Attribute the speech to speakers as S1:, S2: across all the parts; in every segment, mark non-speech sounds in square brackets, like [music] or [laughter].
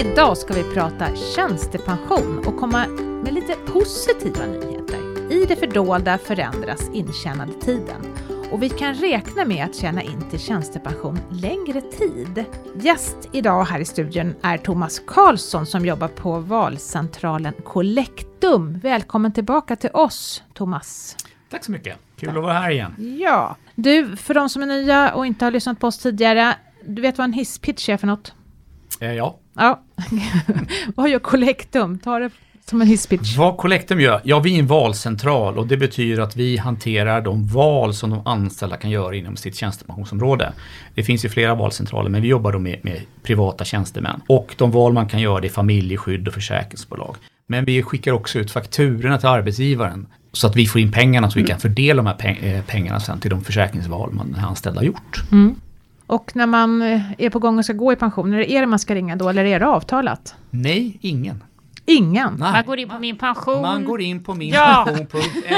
S1: Idag ska vi prata tjänstepension och komma med lite positiva nyheter. I det fördolda förändras intjänandetiden och vi kan räkna med att tjäna in till tjänstepension längre tid. Gäst idag här i studion är Thomas Karlsson som jobbar på valcentralen Collectum. Välkommen tillbaka till oss, Thomas.
S2: Tack så mycket. Kul att vara här igen.
S1: Ja, du, för de som är nya och inte har lyssnat på oss tidigare, du vet vad en hisspitch är för något?
S2: Eh, ja.
S1: Ja. [laughs] vad gör Collectum? Ta det som en hisspitch.
S2: Vad Collectum gör? Ja, vi är en valcentral och det betyder att vi hanterar de val som de anställda kan göra inom sitt tjänstepensionsområde. Det finns ju flera valcentraler men vi jobbar då med, med privata tjänstemän. Och de val man kan göra det är familjeskydd och försäkringsbolag. Men vi skickar också ut fakturorna till arbetsgivaren så att vi får in pengarna så vi kan fördela de här eh, pengarna sen till de försäkringsval man anställda har gjort.
S1: Mm. Och när man eh, är på gång och ska gå i pension, är det er man ska ringa då eller är det avtalat?
S2: Nej, ingen.
S1: Ingen?
S2: Nej.
S3: Man går in på min pension.
S2: Man går in på
S3: Ja.
S2: minpension.se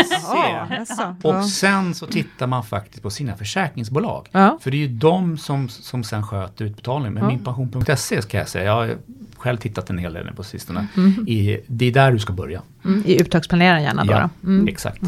S2: [laughs]
S1: Jaså.
S2: och sen så tittar man faktiskt på sina försäkringsbolag.
S1: Ja.
S2: För det är ju de som, som sen sköter utbetalningen. Men
S1: Ja.
S2: minpension.se ska jag säga, jag har själv tittat en hel del på sistone. I, det är där du ska börja.
S1: Mm, I uttagsplaneraren gärna då?
S2: Ja,
S1: då. Mm.
S2: exakt.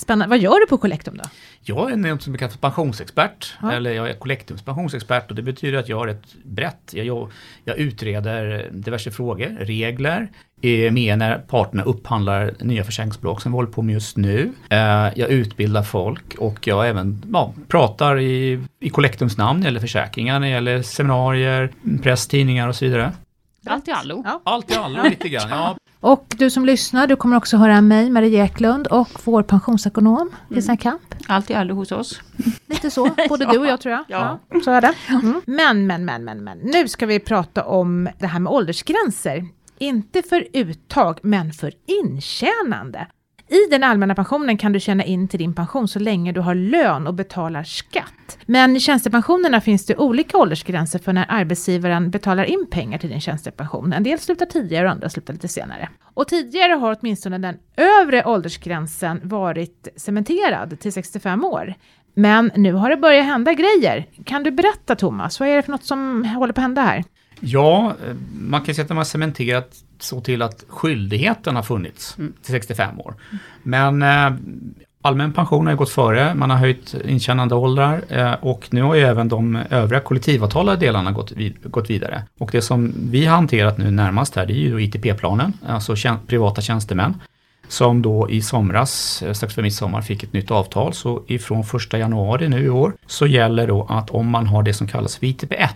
S1: Spännande. Vad gör du på Collectum då?
S2: Jag är något som kallas pensionsexpert,
S1: Ja.
S2: eller jag är Collectums pensionsexpert och det betyder att jag har ett brett, jag, jag, jag utreder diverse frågor, regler, är med när parterna upphandlar nya försäkringsbolag som vi håller på med just nu. Eh, Jag utbildar folk och jag även ja, pratar i, i Collectums namn gäller försäkringar, när det gäller seminarier, presstidningar och så vidare.
S3: Allt i allo.
S1: Ja.
S2: Allt i allo [laughs] lite grann. Ja,
S1: Och du som lyssnar, du kommer också höra mig, Marie Eklund, och vår pensionsekonom, Christian Kamp.
S3: Allt i allo hos oss. [laughs]
S1: Lite så, både du och jag tror jag.
S3: Ja.
S1: så är det. Mm. Men, men, men, men, men. Nu ska vi prata om det här med åldersgränser. Inte för uttag, men för intjänande. I den allmänna pensionen kan du tjäna in till din pension så länge du har lön och betalar skatt. Men i tjänstepensionerna finns det olika åldersgränser för när arbetsgivaren betalar in pengar till din tjänstepension. En del slutar tidigare och andra slutar lite senare. Och tidigare har åtminstone den övre åldersgränsen varit cementerad till 65 år. Men nu har det börjat hända grejer. Kan du berätta Thomas, vad är det för något som håller på att hända här?
S2: Ja, eh, man kan säga att de har cementerat så till att skyldigheten har funnits till 65 år. Men eh, allmän pension har ju gått före, man har höjt intjänandeåldrar eh, och nu har ju även de övriga kollektivavtalade delarna gått, vid, gått vidare. Och det som vi har hanterat nu närmast här, det är ju ITP-planen, alltså tjän- privata tjänstemän. Som då i somras, eh, strax för midsommar, fick ett nytt avtal. Så ifrån 1 januari nu i år så gäller då att om man har det som kallas för ITP1,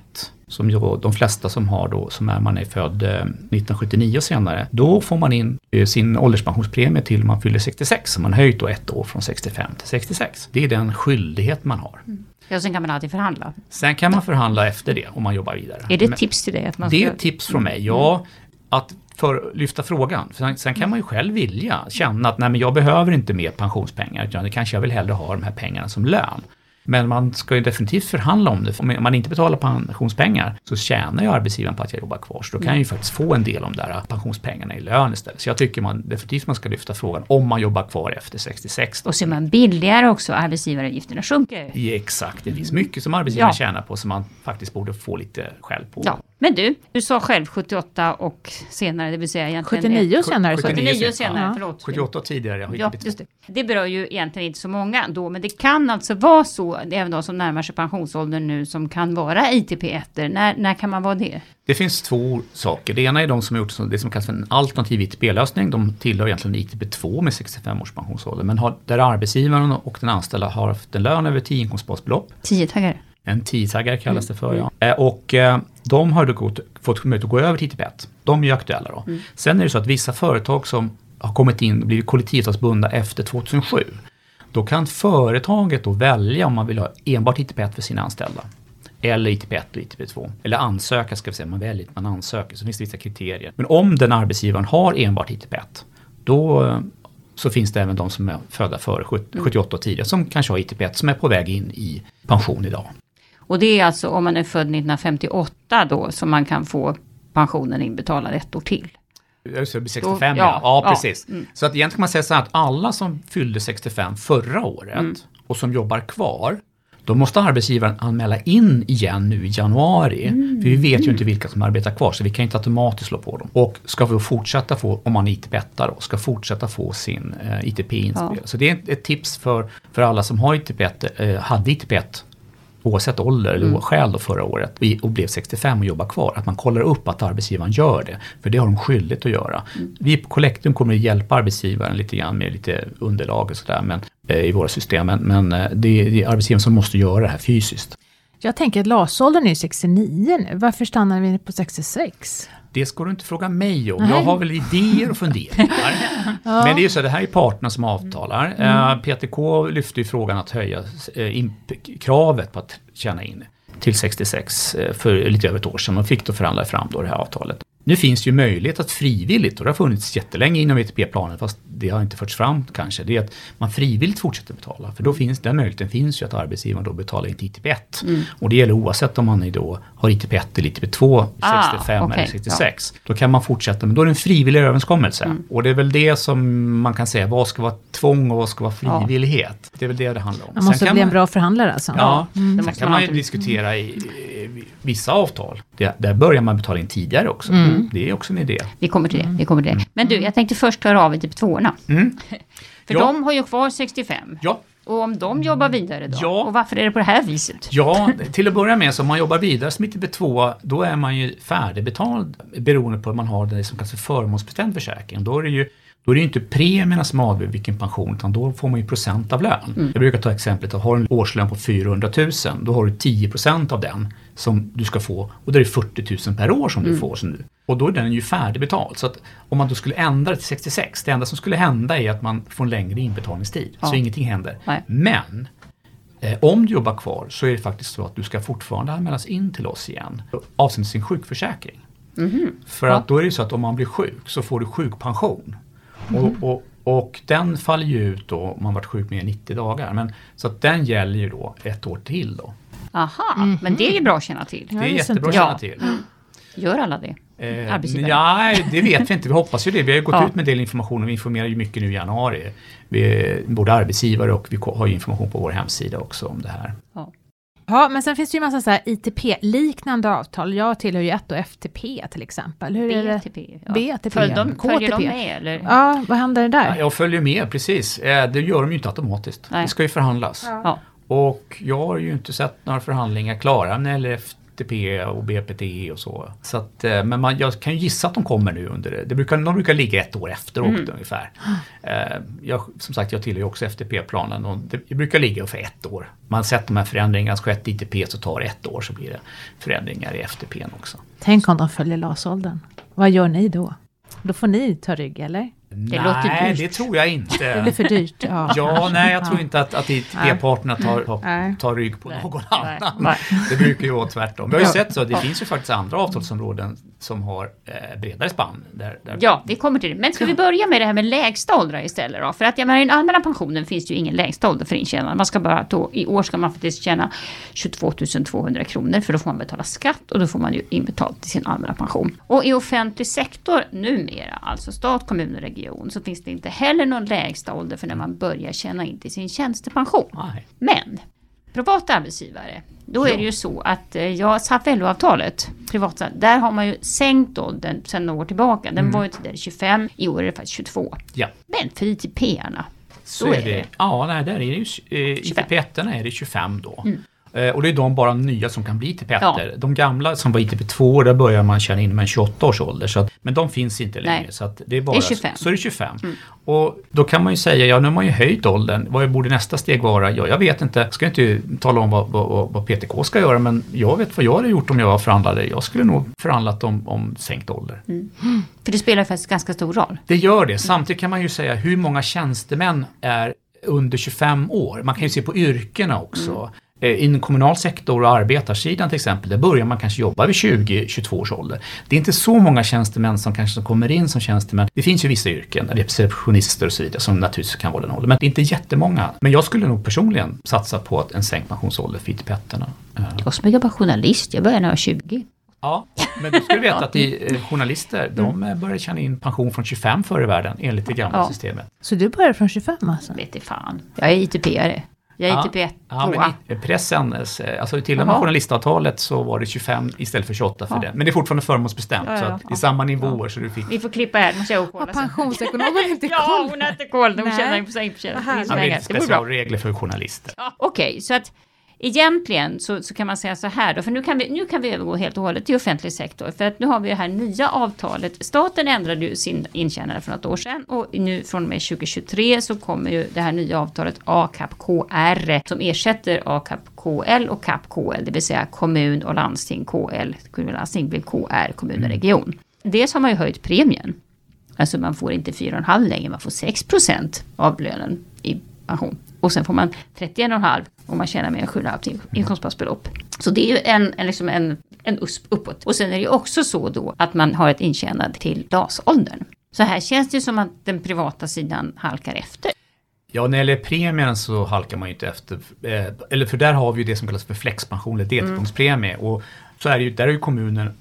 S2: som ju de flesta som har då, som är man är född eh, 1979 och senare, då får man in eh, sin ålderspensionspremie till man fyller 66. Så man höjt då ett år från 65 till 66. Det är den skyldighet man har.
S3: Ja, sen kan man alltid förhandla.
S2: Sen kan man förhandla efter det om man jobbar vidare.
S3: Är det ett tips till dig? Att man
S2: det är ett tips från mig, ja. Att för, lyfta frågan. För sen, sen kan man ju själv vilja känna att nej men jag behöver inte mer pensionspengar utan det kanske jag vill hellre ha de här pengarna som lön. Men man ska ju definitivt förhandla om det. Om man inte betalar pensionspengar så tjänar ju arbetsgivaren på att jag jobbar kvar. Så då kan jag ju faktiskt få en del av de där pensionspengarna i lön istället. Så jag tycker man definitivt man ska lyfta frågan om man jobbar kvar efter 66.
S3: Och så är man billigare också, arbetsgivaravgifterna sjunker.
S2: Ja, exakt, det finns mycket som arbetsgivaren
S3: Ja.
S2: tjänar på som man faktiskt borde få lite själv på.
S3: Ja. Men du, du sa själv 78 och senare, det vill säga egentligen...
S1: 79 och senare. så-
S2: 79
S3: 79 och senare,
S1: Ja.
S3: förlåt.
S2: 78 och tidigare,
S3: Ja,
S2: ITP2.
S3: just det. Det berör ju egentligen inte så många då, men det kan alltså vara så, även de som närmar sig pensionsåldern nu, som kan vara ITP-1. När, när kan man vara det?
S2: Det finns två saker. Det ena är de som har gjort så- det som kallas för en alternativ ITP-lösning. De tillhör egentligen ITP2 med 65 års pensionsålder. Men har, där arbetsgivaren och den anställda har haft en lön över 10 inkomstbasbelopp.
S3: Tiotaggare.
S2: En tiotaggare kallas det för, ja. Eh, Och eh, de har då gått, fått möjlighet att gå över till ITP1. De är ju aktuella då. Sen är det så att vissa företag som har kommit in och blivit kollektivavtalsbundna efter 2007. Då kan företaget då välja om man vill ha enbart ITP1 för sina anställda. Eller ITP1 och ITP2. Eller ansöka ska vi säga, man väljer man ansöker. Så finns det vissa kriterier. Men om den arbetsgivaren har enbart ITP1. Då eh, så finns det även de som är födda före 70 78 och tidigare som kanske har ITP1 som är på väg in i pension idag.
S3: Och det är alltså om man är född 1958 då, som man kan få pensionen inbetalad ett år till.
S2: Just det, det blir 65
S3: Då-
S2: ja.
S3: ja,
S2: Ja,
S3: ja,
S2: precis.
S3: mm.
S2: Så att egentligen kan man säga så här att alla som fyllde 65 förra året
S3: Mm.
S2: och som jobbar kvar, då måste arbetsgivaren anmäla in igen nu i januari. För vi vet ju inte vilka som arbetar kvar så vi kan inte automatiskt slå på dem. Och ska vi fortsätta få, om man är ITP då, ska fortsätta få sin eh, ITP inspelad.
S3: Ja.
S2: Så det är ett, ett tips för, för alla som har ITP, eh, hade ITP oavsett ålder eller skäl då förra året och- blev 65 och jobbar kvar, att man kollar upp att arbetsgivaren gör det. För det har de skyldighet att göra. Vi på Collectum kommer att hjälpa arbetsgivaren lite grann med lite underlag och sådär men, eh, i våra system. Men, men eh, det, är, det är arbetsgivaren som måste göra det här fysiskt.
S1: Jag tänker att LAS-åldern är 69 nu. Varför stannar vi på 66?
S2: Det ska du inte fråga mig om. Jag har väl idéer och funderingar. [laughs] Men det är ju så, det här är parterna som avtalar. Eh, PTK lyfte ju frågan att höja eh, kravet på att tjäna in till 66 eh, för lite över ett år sedan och fick då förhandla fram då det här avtalet. Nu finns det ju möjlighet att frivilligt, och det har funnits jättelänge inom ETP-planen, fast det har inte förts fram kanske, det är att man frivilligt fortsätter betala. För då finns den möjligheten finns ju att arbetsgivaren då betalar in till ITP1. Och det gäller oavsett om man då har ITP1 eller ITP2, 65
S3: Ah, okej,
S2: eller 66. Då kan man fortsätta, men då är det en frivillig överenskommelse.
S3: Mm.
S2: Och det är väl det som man kan säga, vad ska vara tvång och vad ska vara
S3: Ja.
S2: frivillighet? Det är väl det det handlar om.
S1: Man måste bli en
S2: man-
S1: bra förhandlare alltså.
S2: Ja,
S3: Det
S2: sen kan
S3: man
S2: ju diskutera i, i vissa avtal. Det, där börjar man betala in tidigare också.
S3: Mm.
S2: Det är också en idé.
S3: Vi kommer till det. Vi kommer till det. Men du, jag tänkte först klara av typ tvåorna.
S2: Mm. [laughs]
S3: För
S2: Ja.
S3: de har ju kvar 65.
S2: Ja,
S3: Och om de jobbar vidare då?
S2: Ja.
S3: Och varför är det på det här viset?
S2: Ja, till att börja med så om man jobbar vidare som ITB2 då är man ju färdigbetald beroende på om man har det som kallas för förmånsbestämd försäkring. Då är det ju då är det ju inte premierna som avgör vilken pension utan då får man ju procent av lön. Jag brukar ta exemplet att har du en årslön på 400 000 då har du 10 procent av den som du ska få och då är det 40 000 per år som du får som nu. Och då är den ju färdigbetald. Så att om man då skulle ändra det till 66, det enda som skulle hända är att man får en längre inbetalningstid. Så
S3: Ja.
S2: ingenting händer.
S3: Nej.
S2: Men Eh, om du jobbar kvar så är det faktiskt så att du ska fortfarande anmälas in till oss igen avseende sin sjukförsäkring. För
S3: Ja.
S2: att då är det så att om man blir sjuk så får du sjukpension. Och, och, och den faller ju ut då om man varit sjuk mer än 90 dagar. Men, så att den gäller ju då ett år till då.
S3: Aha, men det är ju bra att känna till.
S2: Det är jättebra att känna till. [gasps]
S3: Gör alla det?
S2: Eh? Nej, det vet vi inte. Vi hoppas ju det. Vi har ju gått
S3: Ja.
S2: ut med en del information och vi informerar ju mycket nu i januari. Vi, både arbetsgivare och vi har ju information på vår hemsida också om det här.
S3: Ja.
S1: Ja, men sen finns det ju massa så här ITP-liknande avtal. Jag tillhör ju ett och FTP till exempel. Hur är det?
S3: BTP? Ja.
S1: BTP,
S3: Följ de, följer de
S1: KTP.
S3: med eller?
S1: Ja, vad händer där?
S2: Ja, Jag följer med, precis. Eh, Det gör de ju inte automatiskt.
S3: Nej.
S2: Det ska ju förhandlas.
S3: Ja.
S2: Och jag har ju inte sett några förhandlingar klara när det gäller FTP och BPT och så. så att, eh, men man, jag kan ju gissa att de kommer nu under det. det brukar, de brukar ligga ett år efteråt
S3: Mm.
S2: ungefär. Eh, Jag, som sagt, jag tillhör ju också FTP-planen och det, brukar ligga för ett år. Man har sett de här förändringarna, skett i ITP så tar det ett år så blir det förändringar i FTP också.
S1: Tänk om de följer LAS-åldern. Vad gör ni då? Då får ni ta rygg, eller?
S3: Det låter
S2: Nej,
S3: dyrt.
S2: det tror jag inte.
S1: Det blir för dyrt. Ja,
S2: Ja, nej jag tror inte att, att ITP-parterna tar, tar, rygg på någon
S3: Nej.
S2: annan.
S3: Nej.
S2: Det brukar ju vara tvärtom. Vi har ju
S1: Ja.
S2: sett så, det finns ju faktiskt andra avtalsområden som har eh, bredare spann. Där, där
S3: Ja, vi kommer till det. Men ska vi börja med det här med lägsta åldrar istället då? För att jag menar, i den allmänna pensionen finns det ju ingen lägsta ålder för intjänande. Man ska bara då, i år ska man faktiskt tjäna 22 200 kronor för då får man betala skatt och då får man ju inbetalt till sin allmänna pension. Och i offentlig sektor numera, alltså stat, kommun och region, så finns det inte heller någon lägsta ålder för när man börjar tjäna in till sin tjänstepension.
S2: Nej.
S3: Men privata arbetsgivare, då är
S2: Ja.
S3: det ju så att eh, ja, SAF-LO-avtalet, privata, där har man ju sänkt åldern sedan några år tillbaka. Den
S2: Mm.
S3: var ju tidigare 25, i år är det faktiskt 22.
S2: Ja,
S3: Men för ITP-arna,
S2: så
S3: Då
S2: är det.
S3: det.
S2: Ja, nej, där är det ju, eh,
S3: 25.
S2: ITP-ettorna är det 25 då.
S3: Mm.
S2: Eh, och det är de bara nya som kan bli ITP-ettor.
S3: Ja.
S2: De gamla som var ITP2, där börjar man tjäna in med en 28 års ålder. Så att, men de finns inte längre.
S3: Nej.
S2: Så det är bara
S3: Det är 25.
S2: Så är det 25.
S3: Mm.
S2: Och då kan man ju säga, ja nu har man ju höjt åldern. Vad borde nästa steg vara? Ja, jag vet inte. Jag ska inte tala om vad, vad, vad PTK ska göra, men jag vet vad jag hade gjort om jag var förhandlare. Jag skulle nog förhandlat om, om sänkt ålder.
S3: för det spelar faktiskt ganska stor roll.
S2: Det gör det. Samtidigt kan man ju säga hur många tjänstemän är under 25 år. Man kan ju se på yrkena också. Eh, I en kommunal sektor och arbetarsidan till exempel, där börjar man kanske jobba vid 20-22 års ålder. Det är inte så många tjänstemän som kanske kommer in som tjänstemän. Det finns ju vissa yrken, receptionister och så vidare, som naturligtvis kan vara den åldern. Men det är inte jättemånga. Men jag skulle nog personligen satsa på att en sänkt pensionsålder för ITP-ettorna. Eh,
S3: Jag som jobbar journalist, jag började när jag var 20.
S2: Ja, men du ska veta [laughs] att i, eh, journalister, de eh, börjar tjäna in pension från 25 förr i världen enligt det gamla
S3: Ja.
S2: systemet.
S1: Så du börjar från 25 alltså?
S3: Vet i fan. Jag är ITP-are. Jag är ITP 1
S2: ja, men i pressen, alltså till och med journalistavtalet så var det 25 istället för 28 för ja. det. Men det är fortfarande förmånsbestämt ja, ja, så att det är samma nivåer så du fick...
S3: Vi får klippa här, måste jag kolla.
S1: Pensionsekonomen [laughs] inte koll?
S3: ja, hon har inte koll. De tjänar ju på sig
S2: Det är specialregler för journalister.
S3: Okej, okay, så att egentligen så, så kan man säga så här då, för nu kan, vi, nu kan vi övergå helt och hållet till offentlig sektor. För att nu har vi det här nya avtalet. Staten ändrade ju sin intjänare för något år sedan och nu från och med 2023 så kommer ju det här nya avtalet ACAP KR som ersätter ACAP KL och CAP KL, det vill säga kommun och landsting KL, kommun och landsting blir KR, kommun och mm. region. Dels har man ju höjt premien. Alltså man får inte 4,5 längre, man får 6 av lönen i pension. Och sen får man 31,5 om man tjänar mer än 7,5 inkomstbasbelopp. Så det är ju en, en, liksom en, en USP uppåt. Och sen är det ju också så då att man har ett intjänad till DAS-åldern. Så här känns det som att den privata sidan halkar efter.
S2: Ja, när det gäller premien så halkar man ju inte efter. Eh, eller för där har vi ju det som kallas för flexpension eller deltidspensionspremie. Mm. Och så är det ju, där har ju kommunerna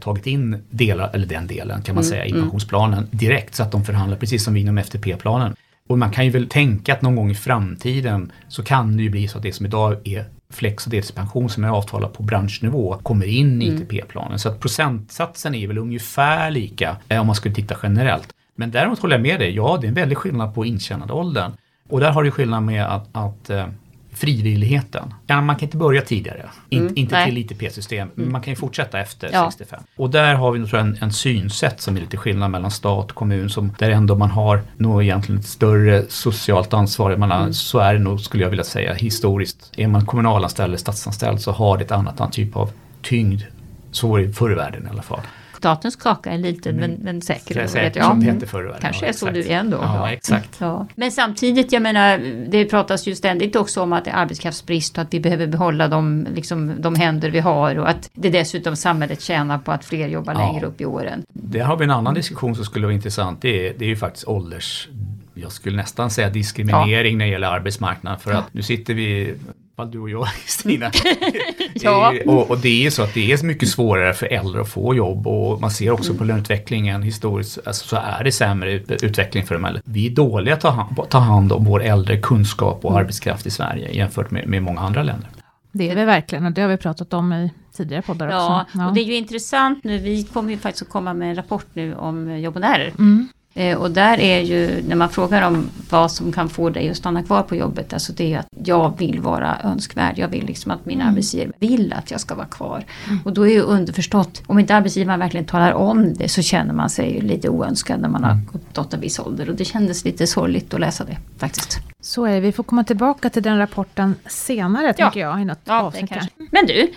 S2: tagit in delar, eller den delen kan man mm. säga, i mm. pensionsplanen direkt så att de förhandlar precis som vi inom FTP-planen. Och man kan ju väl tänka att någon gång i framtiden så kan det ju bli så att det som idag är flex och deltidspension som är avtalat på branschnivå kommer in i mm. ITP-planen. Så att procentsatsen är väl ungefär lika eh, om man skulle titta generellt. Men däremot håller jag med dig, ja det är en väldig skillnad på intjänandeåldern. Och där har du skillnad med att, att eh, frivilligheten. Ja, man kan inte börja tidigare, mm, In, inte nej. till ITP-system, men mm. man kan ju fortsätta efter ja. 65. Och där har vi nog en, en synsätt som är lite skillnad mellan stat och kommun, som, där ändå man har nog egentligen ett större socialt ansvar. Man har, mm. Så är det nog, skulle jag vilja säga, historiskt. Är man kommunalanställd eller statsanställd så har det ett annat typ av tyngd. Så var det förr i världen i alla fall
S3: statens kaka är liten men, men säker.
S2: Säkert, vet jag. Som Peter förr
S3: Kanske ja, är så du är ändå.
S2: Ja, exakt.
S3: Ja. Men samtidigt, jag menar, det pratas ju ständigt också om att det är arbetskraftsbrist och att vi behöver behålla de, liksom, de händer vi har och att det dessutom samhället tjänar på att fler jobbar ja. längre upp i åren.
S2: Det har vi en annan diskussion som skulle vara intressant. Det är, det är ju faktiskt ålders jag skulle nästan säga diskriminering ja. när det gäller arbetsmarknaden. För att nu sitter vi fall du och jag [laughs] Kristina. [laughs] ja. och, och, det är så att det är mycket svårare för äldre att få jobb och man ser också mm. på löneutvecklingen historiskt alltså, så är det sämre utveckling för de äldre. Vi är dåliga att ta hand, ta hand om vår äldre kunskap och mm. arbetskraft i Sverige jämfört med, med många andra länder.
S1: Det är vi verkligen och det har vi pratat om i tidigare poddar
S3: ja,
S1: också.
S3: Ja, och det är ju intressant nu. Vi kommer ju faktiskt att komma med en rapport nu om jobbonärer. Mm. Eh, och där är ju, när man frågar om vad som kan få dig att stanna kvar på jobbet, alltså det är att jag vill vara önskvärd. Jag vill liksom att min mm. arbetsgivare vill att jag ska vara kvar. Mm. Och då är ju underförstått, om inte arbetsgivaren verkligen talar om det så känner man sig lite oönskad när man har mm. gått en viss ålder. Och det kändes lite sorgligt att läsa det faktiskt.
S1: Så är det, vi får komma tillbaka till den rapporten senare ja. tänker jag i något ja, avsnitt.
S3: Men du,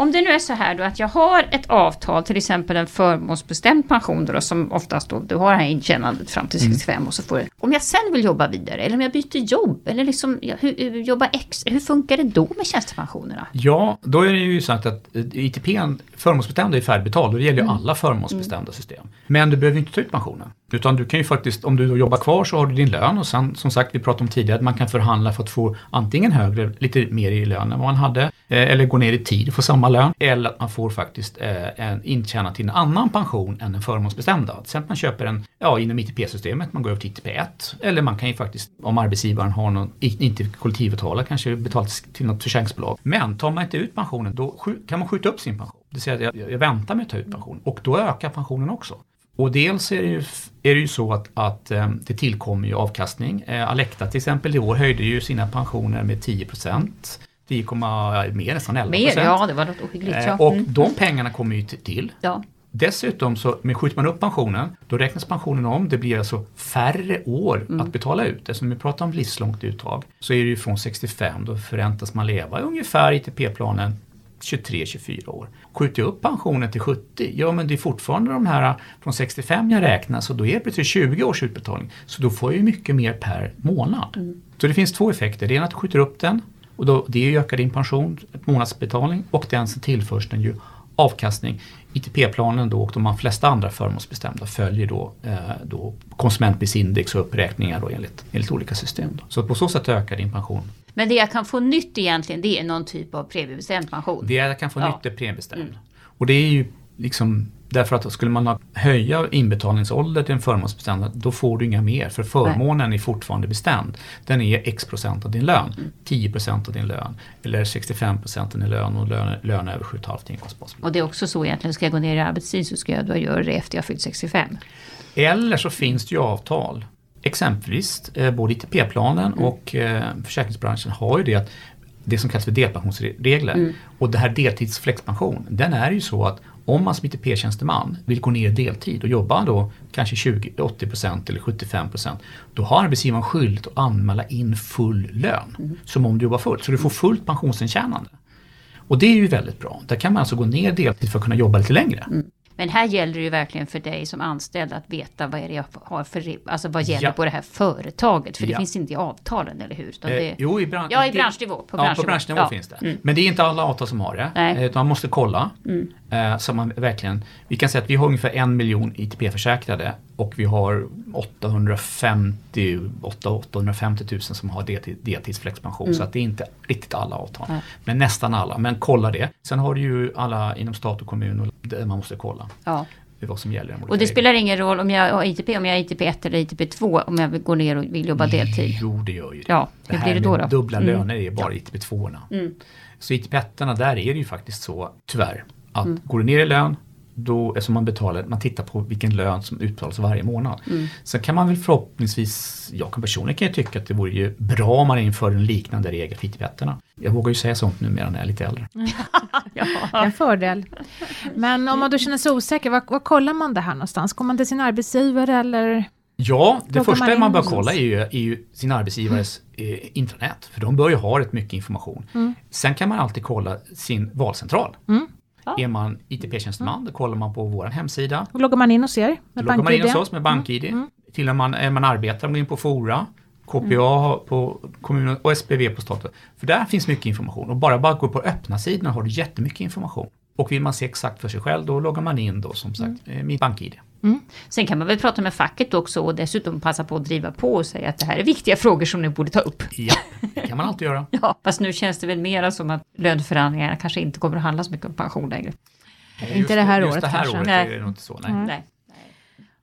S3: om det nu är så här då att jag har ett avtal, till exempel en förmånsbestämd pension då, som oftast då, du har här intjänandet fram till 65 mm. och så får du. Om jag sen vill jobba vidare eller om jag byter jobb eller liksom hur, jobba extra, hur funkar det då med tjänstepensionerna?
S2: Ja, då är det ju sagt att ITP, förmånsbestämda är färdigbetald och det gäller ju mm. alla förmånsbestämda mm. system. Men du behöver inte ta ut pensionen. Utan du kan ju faktiskt, om du då jobbar kvar så har du din lön och sen som sagt, vi pratade om tidigare att man kan förhandla för att få antingen högre, lite mer i lön än vad man hade, eh, eller gå ner i tid och få samma lön, eller att man får faktiskt eh, en intjäna till en annan pension än den förmånsbestämda. Till exempel man köper en, ja inom ITP-systemet, man går över till ITP1, eller man kan ju faktiskt, om arbetsgivaren har någon, inte kollektivavtalat, kanske betalt till något försäkringsbolag. Men tar man inte ut pensionen, då kan man skjuta upp sin pension. Det vill säga att jag, jag väntar med att ta ut pension och då ökar pensionen också. Och dels är det ju, är det ju så att, att eh, det tillkommer ju avkastning. Eh, Alecta till exempel i år höjde ju sina pensioner med 10 procent. 10, mer nästan 11
S3: Mer, ja det var något ohyggligt. Ja.
S2: Och mm. de pengarna kommer ju till. Ja. Dessutom så med skjuter man upp pensionen, då räknas pensionen om. Det blir alltså färre år mm. att betala ut. Eftersom vi pratar om livslångt uttag så är det ju från 65, då förväntas man leva ungefär ITP-planen 23-24 år. Skjuter jag upp pensionen till 70, ja men det är fortfarande de här från 65 jag räknar så då är det plötsligt 20 års utbetalning. Så då får jag ju mycket mer per månad. Mm. Så det finns två effekter. Det ena är att du skjuter upp den och då, det ökar din pension, månadsbetalning och den som tillförs den ju avkastning. ITP-planen då och de flesta andra förmånsbestämda följer då, eh, då konsumentprisindex och uppräkningar då enligt, enligt olika system. Då. Så på så sätt ökar din pension.
S3: Men det jag kan få nytt egentligen det är någon typ av premiebestämd pension?
S2: Det jag kan få ja. nytt är premiebestämd. Mm. Och det är ju liksom Därför att skulle man höja inbetalningsålder till en förmånsbestämd, då får du inga mer. För förmånen är fortfarande bestämd. Den är x procent av din lön. 10 procent av din lön. Eller 65 procent av din lön och lön, lön över 7,5 inkomstbasbelopp.
S3: Och det är också så egentligen, ska jag gå ner i arbetstid så ska jag då göra det efter jag fyllt 65.
S2: Eller så finns det ju avtal. Exempelvis eh, både ITP-planen
S3: Mm.
S2: och eh, försäkringsbranschen har ju det att det som kallas för delpensionsregler.
S3: Mm.
S2: Och det här deltidsflexpension, den är ju så att om man som ITP-tjänsteman vill gå ner i deltid och jobba då kanske 20, 80% eller 75% då har arbetsgivaren skyldighet att anmäla in full lön.
S3: Mm.
S2: Som om du jobbar fullt, så du får fullt pensionsintjänande. Och det är ju väldigt bra. Där kan man alltså gå ner deltid för att kunna jobba lite längre.
S3: Men här gäller det ju verkligen för dig som anställd att veta vad är det jag har för, alltså vad gäller
S2: Ja.
S3: på det här företaget. För det
S2: Ja.
S3: finns inte i avtalen, eller hur?
S2: Eh,
S3: det,
S2: jo, i, bran-
S3: Ja, i
S2: det-
S3: branschnivå, på
S2: ja,
S3: branschnivå.
S2: på branschnivå
S3: Ja.
S2: finns det.
S3: Mm.
S2: Men det är inte alla avtal som har det.
S3: Nej. Mm.
S2: Eh, Utan man måste kolla. Eh, så man verkligen, vi kan säga att vi har ungefär en miljon ITP-försäkrade och vi har 850, 850 000 som har deltid, deltidsflexpension. Så att det är inte riktigt alla avtal.
S3: Mm. Nej.
S2: Men nästan alla. Men kolla det. Sen har du ju alla inom stat och kommun och där man måste kolla
S3: ja.
S2: vad som gäller.
S3: Och det spelar ingen roll om jag har ITP, om jag är ITP 1 eller ITP 2, om jag vill gå ner och vill jobba deltid.
S2: Jo, det gör ju det.
S3: Ja, hur
S2: här
S3: blir det då då?
S2: Dubbla
S3: Mm.
S2: löner är bara ITP 2
S3: Mm.
S2: Så ITP 1 där är det ju faktiskt så, tyvärr, att
S3: Mm.
S2: går du ner i lön, då, eftersom man betalar, man tittar på vilken lön som utbetalas varje månad.
S3: Mm.
S2: Sen kan man väl förhoppningsvis, jag kan personligen kan jag tycka att det vore ju bra om man inför en liknande regel för 1 Jag vågar ju säga sånt numera när jag är lite äldre. [laughs]
S1: En fördel. Men om man då känner sig osäker, var, var kollar man det här någonstans? Går man till sin arbetsgivare eller?
S2: Ja, det första
S1: man
S2: man bör kolla är ju, är ju sin arbetsgivares eh, intranät. För de bör ju ha rätt mycket information.
S1: Mm.
S2: Sen kan man alltid kolla sin valcentral.
S1: Mm.
S3: Ja.
S2: Är man ITP-tjänsteman, då kollar man på vår hemsida.
S1: Då loggar man in och ser med
S2: Då loggar man in
S1: BankID?
S2: hos oss med BankID.
S1: Mm.
S2: Till och man, är man arbetar, man går in på Fora, KPA
S1: Mm.
S2: på kommunen och SPV på staten. För där finns mycket information och bara bara gå på öppna sidorna har du jättemycket information. Och vill man se exakt för sig själv, då loggar man in då som sagt
S1: Mm.
S2: eh, med BankID.
S3: Sen kan man väl prata med facket också och dessutom passa på att driva på och säga att det här är viktiga frågor som ni borde ta upp.
S2: Ja, det kan man alltid göra. [laughs]
S3: Ja, fast nu känns det väl mera som att löneförhandlingarna kanske inte kommer att handla så mycket om pension längre.
S1: Inte det här
S2: just
S1: året
S2: det här
S1: kanske.
S2: året
S3: Nej.
S2: är det nog inte så. Nej.
S3: Nej.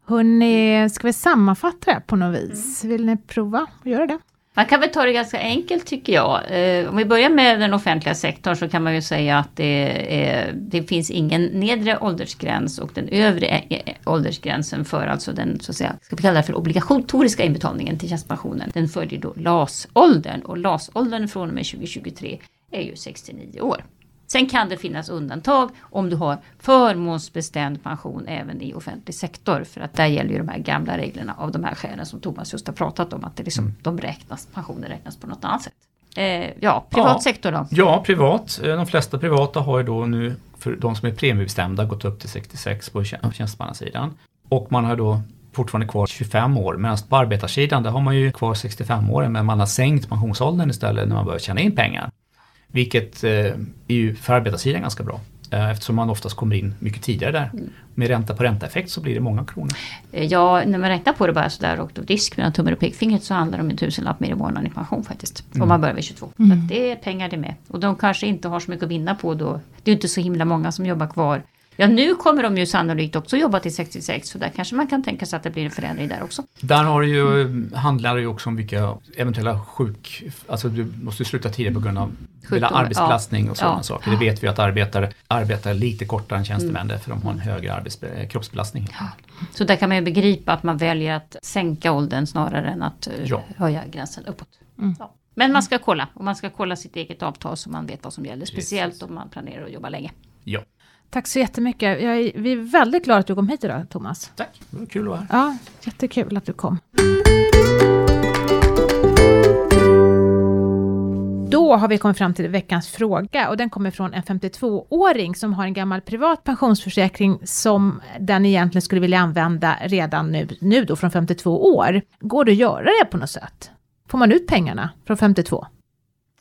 S1: Hörrni, ska vi sammanfatta det på något vis? Vill ni prova att göra det?
S3: Man kan väl ta det ganska enkelt tycker jag. Eh, om vi börjar med den offentliga sektorn så kan man ju säga att det, är, det finns ingen nedre åldersgräns och den övre eh, eh, åldersgränsen för alltså den så att säga, ska vi kalla det för obligatoriska inbetalningen till tjänstepensionen. Den följer då LAS-åldern och LAS-åldern från och med 2023 är ju 69 år. Sen kan det finnas undantag om du har förmånsbestämd pension även i offentlig sektor. För att där gäller ju de här gamla reglerna av de här skälen som Thomas just har pratat om. Att det liksom, de räknas, pensioner räknas på något annat sätt. Eh, ja, privat
S2: Ja.
S3: sektor då?
S2: Ja, privat. Eh, De flesta privata har ju då nu, för de som är premiebestämda, gått upp till 66 på tjän- tjänstemannasidan. Och man har då fortfarande kvar 25 år. Medan på arbetarsidan, där har man ju kvar 65 år, men man har sänkt pensionsåldern istället när man börjar tjäna in pengar. Vilket eh, är ju för arbetarsidan ganska bra. Eh, eftersom man oftast kommer in mycket tidigare där. Med ränta på ränta-effekt så blir det många kronor.
S3: Eh, Ja, när man räknar på det bara sådär och disk mellan tummen och pekfingret så handlar det om en tusenlapp mer i månaden i pension faktiskt. Om man börjar vid 22. Så att det är pengar det med. Och de kanske inte har så mycket att vinna på då. Det är inte så himla många som jobbar kvar. Ja, nu kommer de ju sannolikt också jobba till 66 så där kanske man kan tänka sig att det blir en förändring där också.
S2: Där har det ju, handlar det ju också om vilka eventuella sjuk... Alltså du måste sluta tidigare på grund av
S3: Sjukdomar,
S2: arbetsbelastning och sådana
S3: ja.
S2: saker. Det vet vi att arbetare arbetar lite kortare än tjänstemän därför de har en högre arbets- eh, kroppsbelastning.
S3: Så där kan man ju begripa att man väljer att sänka åldern snarare än att eh,
S2: Ja.
S3: höja gränsen uppåt. Ja. Men man ska kolla och man ska kolla sitt eget avtal så man vet vad som gäller. Speciellt om man planerar att jobba länge.
S1: Tack så jättemycket. Jag är, vi är väldigt glada att du kom hit idag, Thomas.
S2: tack. Det var kul att vara här.
S1: Ja, jättekul att du kom. Då har vi kommit fram till veckans fråga och den kommer från en 52-åring som har en gammal privat pensionsförsäkring som den egentligen skulle vilja använda redan nu, nu då från 52 år. Går det att göra det på något sätt? Får man ut pengarna från 52?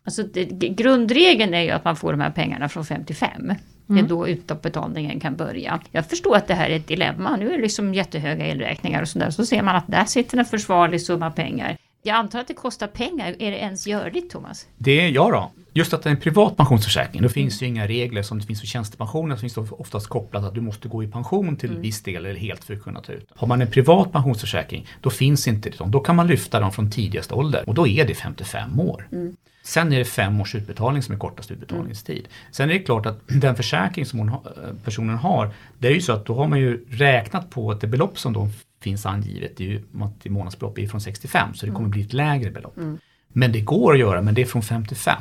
S3: Alltså det, grundregeln är ju att man får de här pengarna från 55. Det är då utbetalningen kan börja. Jag förstår att det här är ett dilemma. Nu är det liksom jättehöga elräkningar och sådär. Så ser man att där sitter en försvarlig summa pengar. Jag antar att det kostar pengar. Är det ens görligt Thomas?
S2: Det är jag då. Just att det är en privat pensionsförsäkring, då finns det ju inga regler som det finns för tjänstepensioner. Så finns det oftast kopplat att du måste gå i pension till mm. viss del eller helt för att kunna ta ut. Har man en privat pensionsförsäkring, då finns inte det. Då kan man lyfta dem från tidigaste ålder och då är det 55 år. Mm. Sen är det fem års utbetalning som är kortast utbetalningstid. Mm. Sen är det klart att [clears throat] den försäkring som hon, personen har, det är ju så att då har man ju räknat på att det belopp som då finns angivet i, i månadsbelopp är från 65 så det kommer bli ett lägre belopp. Mm. Men det går att göra men det är från 55.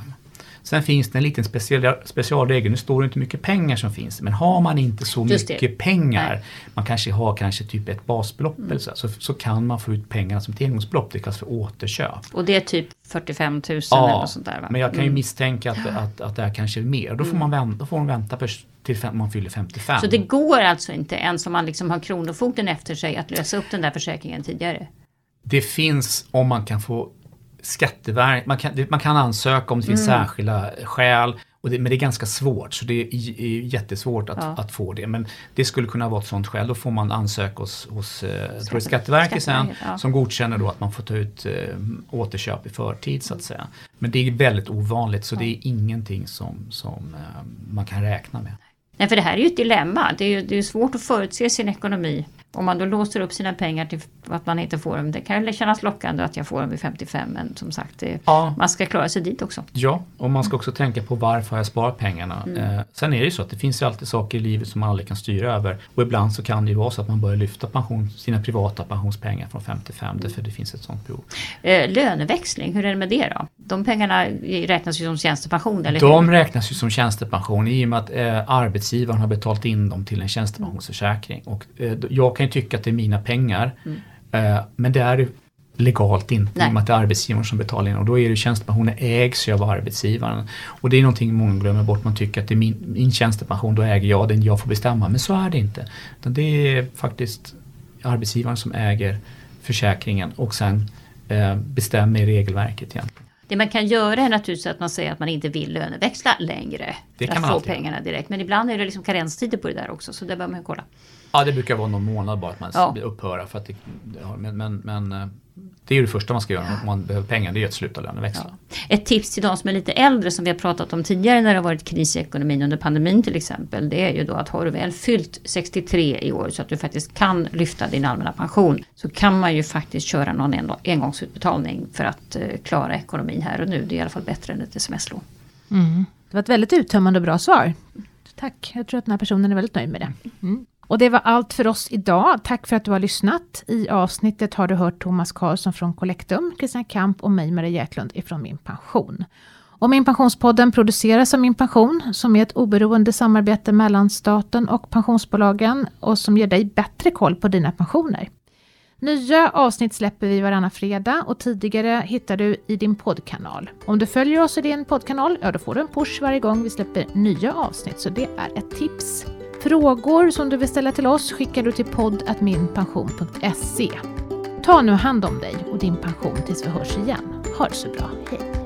S2: Sen finns det en liten special, specialregel, nu står det inte mycket pengar som finns, men har man inte så Just mycket det. pengar, Nej. man kanske har kanske typ ett basbelopp mm. eller så, så, så, kan man få ut pengarna som ett engångsbelopp, det kallas för återköp.
S3: Och det är typ 45 000 ja, eller något sånt där va?
S2: men jag kan ju mm. misstänka att, att, att det här kanske är mer. Då får, man vänta, då får man vänta till man fyller 55.
S3: Så det går alltså inte ens om man liksom har Kronofogden efter sig att lösa upp den där försäkringen tidigare?
S2: Det finns om man kan få Skatteverket, man kan, man kan ansöka om det finns mm. särskilda skäl. Och det, men det är ganska svårt, så det är, är jättesvårt att, ja. att, få det. Men det skulle kunna vara ett sådant skäl. Då får man ansöka hos, hos eh, Skatte, Skatteverket sen ja. som godkänner då att man får ta ut äh, återköp i förtid så att säga. Men det är väldigt ovanligt så ja. det är ingenting som, som äh, man kan räkna med.
S3: Nej, för det här är ju ett dilemma. Det är det är svårt att förutse sin ekonomi om man då låser upp sina pengar till att man inte får dem. Det kan ju kännas lockande att jag får dem vid 55 men som sagt det, ja. man ska klara sig dit också.
S2: Ja, och man ska också tänka på varför jag sparar pengarna. Mm. Eh, sen är det ju så att det finns ju alltid saker i livet som man aldrig kan styra över. Och ibland så kan det ju vara så att man börjar lyfta pension, sina privata pensionspengar från 55 mm. därför det finns ett sånt behov.
S3: Eh, löneväxling, hur är det med det då? De pengarna räknas ju som tjänstepension eller
S2: De hur? räknas ju som tjänstepension i och med att eh, arbetsgivaren har betalt in dem till en tjänstepensionsförsäkring. Och, eh, jag kan kan ju tycka att det är mina pengar. Mm. Eh, men det är legalt inte Nej. i och med att det är arbetsgivaren som betalar in och då är det tjänstepensionen ägs ju av arbetsgivaren. Och det är någonting många glömmer bort, man tycker att det är min, min tjänstepension, då äger jag den, jag får bestämma. Men så är det inte. Utan det är faktiskt arbetsgivaren som äger försäkringen och sen eh, bestämmer i regelverket egentligen.
S3: Det man kan göra är naturligtvis att man säger att man inte vill löneväxla längre. Det för att få pengarna direkt. Men ibland är det liksom karenstider på det där också så det bör man kolla.
S2: Ja det brukar vara någon månad bara att man ja. upphöra. För att det, men, men, men eh, det är ju det första man ska göra om man behöver pengar, det är att sluta löneväxla. Ja.
S3: Ett tips till de som är lite äldre som vi har pratat om tidigare när det har varit kris i ekonomin under pandemin till exempel. Det är ju då att har du väl fyllt 63 i år så att du faktiskt kan lyfta din allmänna pension. Så kan man ju faktiskt köra någon engångsutbetalning för att uh, klara ekonomin här och nu. Det är i alla fall bättre än ett sms-lån.
S1: Mm. Det var ett väldigt uttömmande och bra svar. Tack, jag tror att den här personen är väldigt nöjd med det. Mm. Och det var allt för oss idag. Tack för att du har lyssnat. I avsnittet har du hört Thomas Karlsson från Collectum, Kristina Kamp och mig, Maria Jäklund, ifrån Min Pension. Och Min Pensionspodden produceras av Min Pension, som är ett oberoende samarbete mellan staten och pensionsbolagen och som ger dig bättre koll på dina pensioner. Nya avsnitt släpper vi varannan fredag och tidigare hittar du i din poddkanal. Om du följer oss i din poddkanal, ja då får du en push varje gång vi släpper nya avsnitt, så det är ett tips. Frågor som du vill ställa till oss skickar du till podd.minpension.se. Ta nu hand om dig och din pension tills vi hörs igen. Ha det så bra, hej!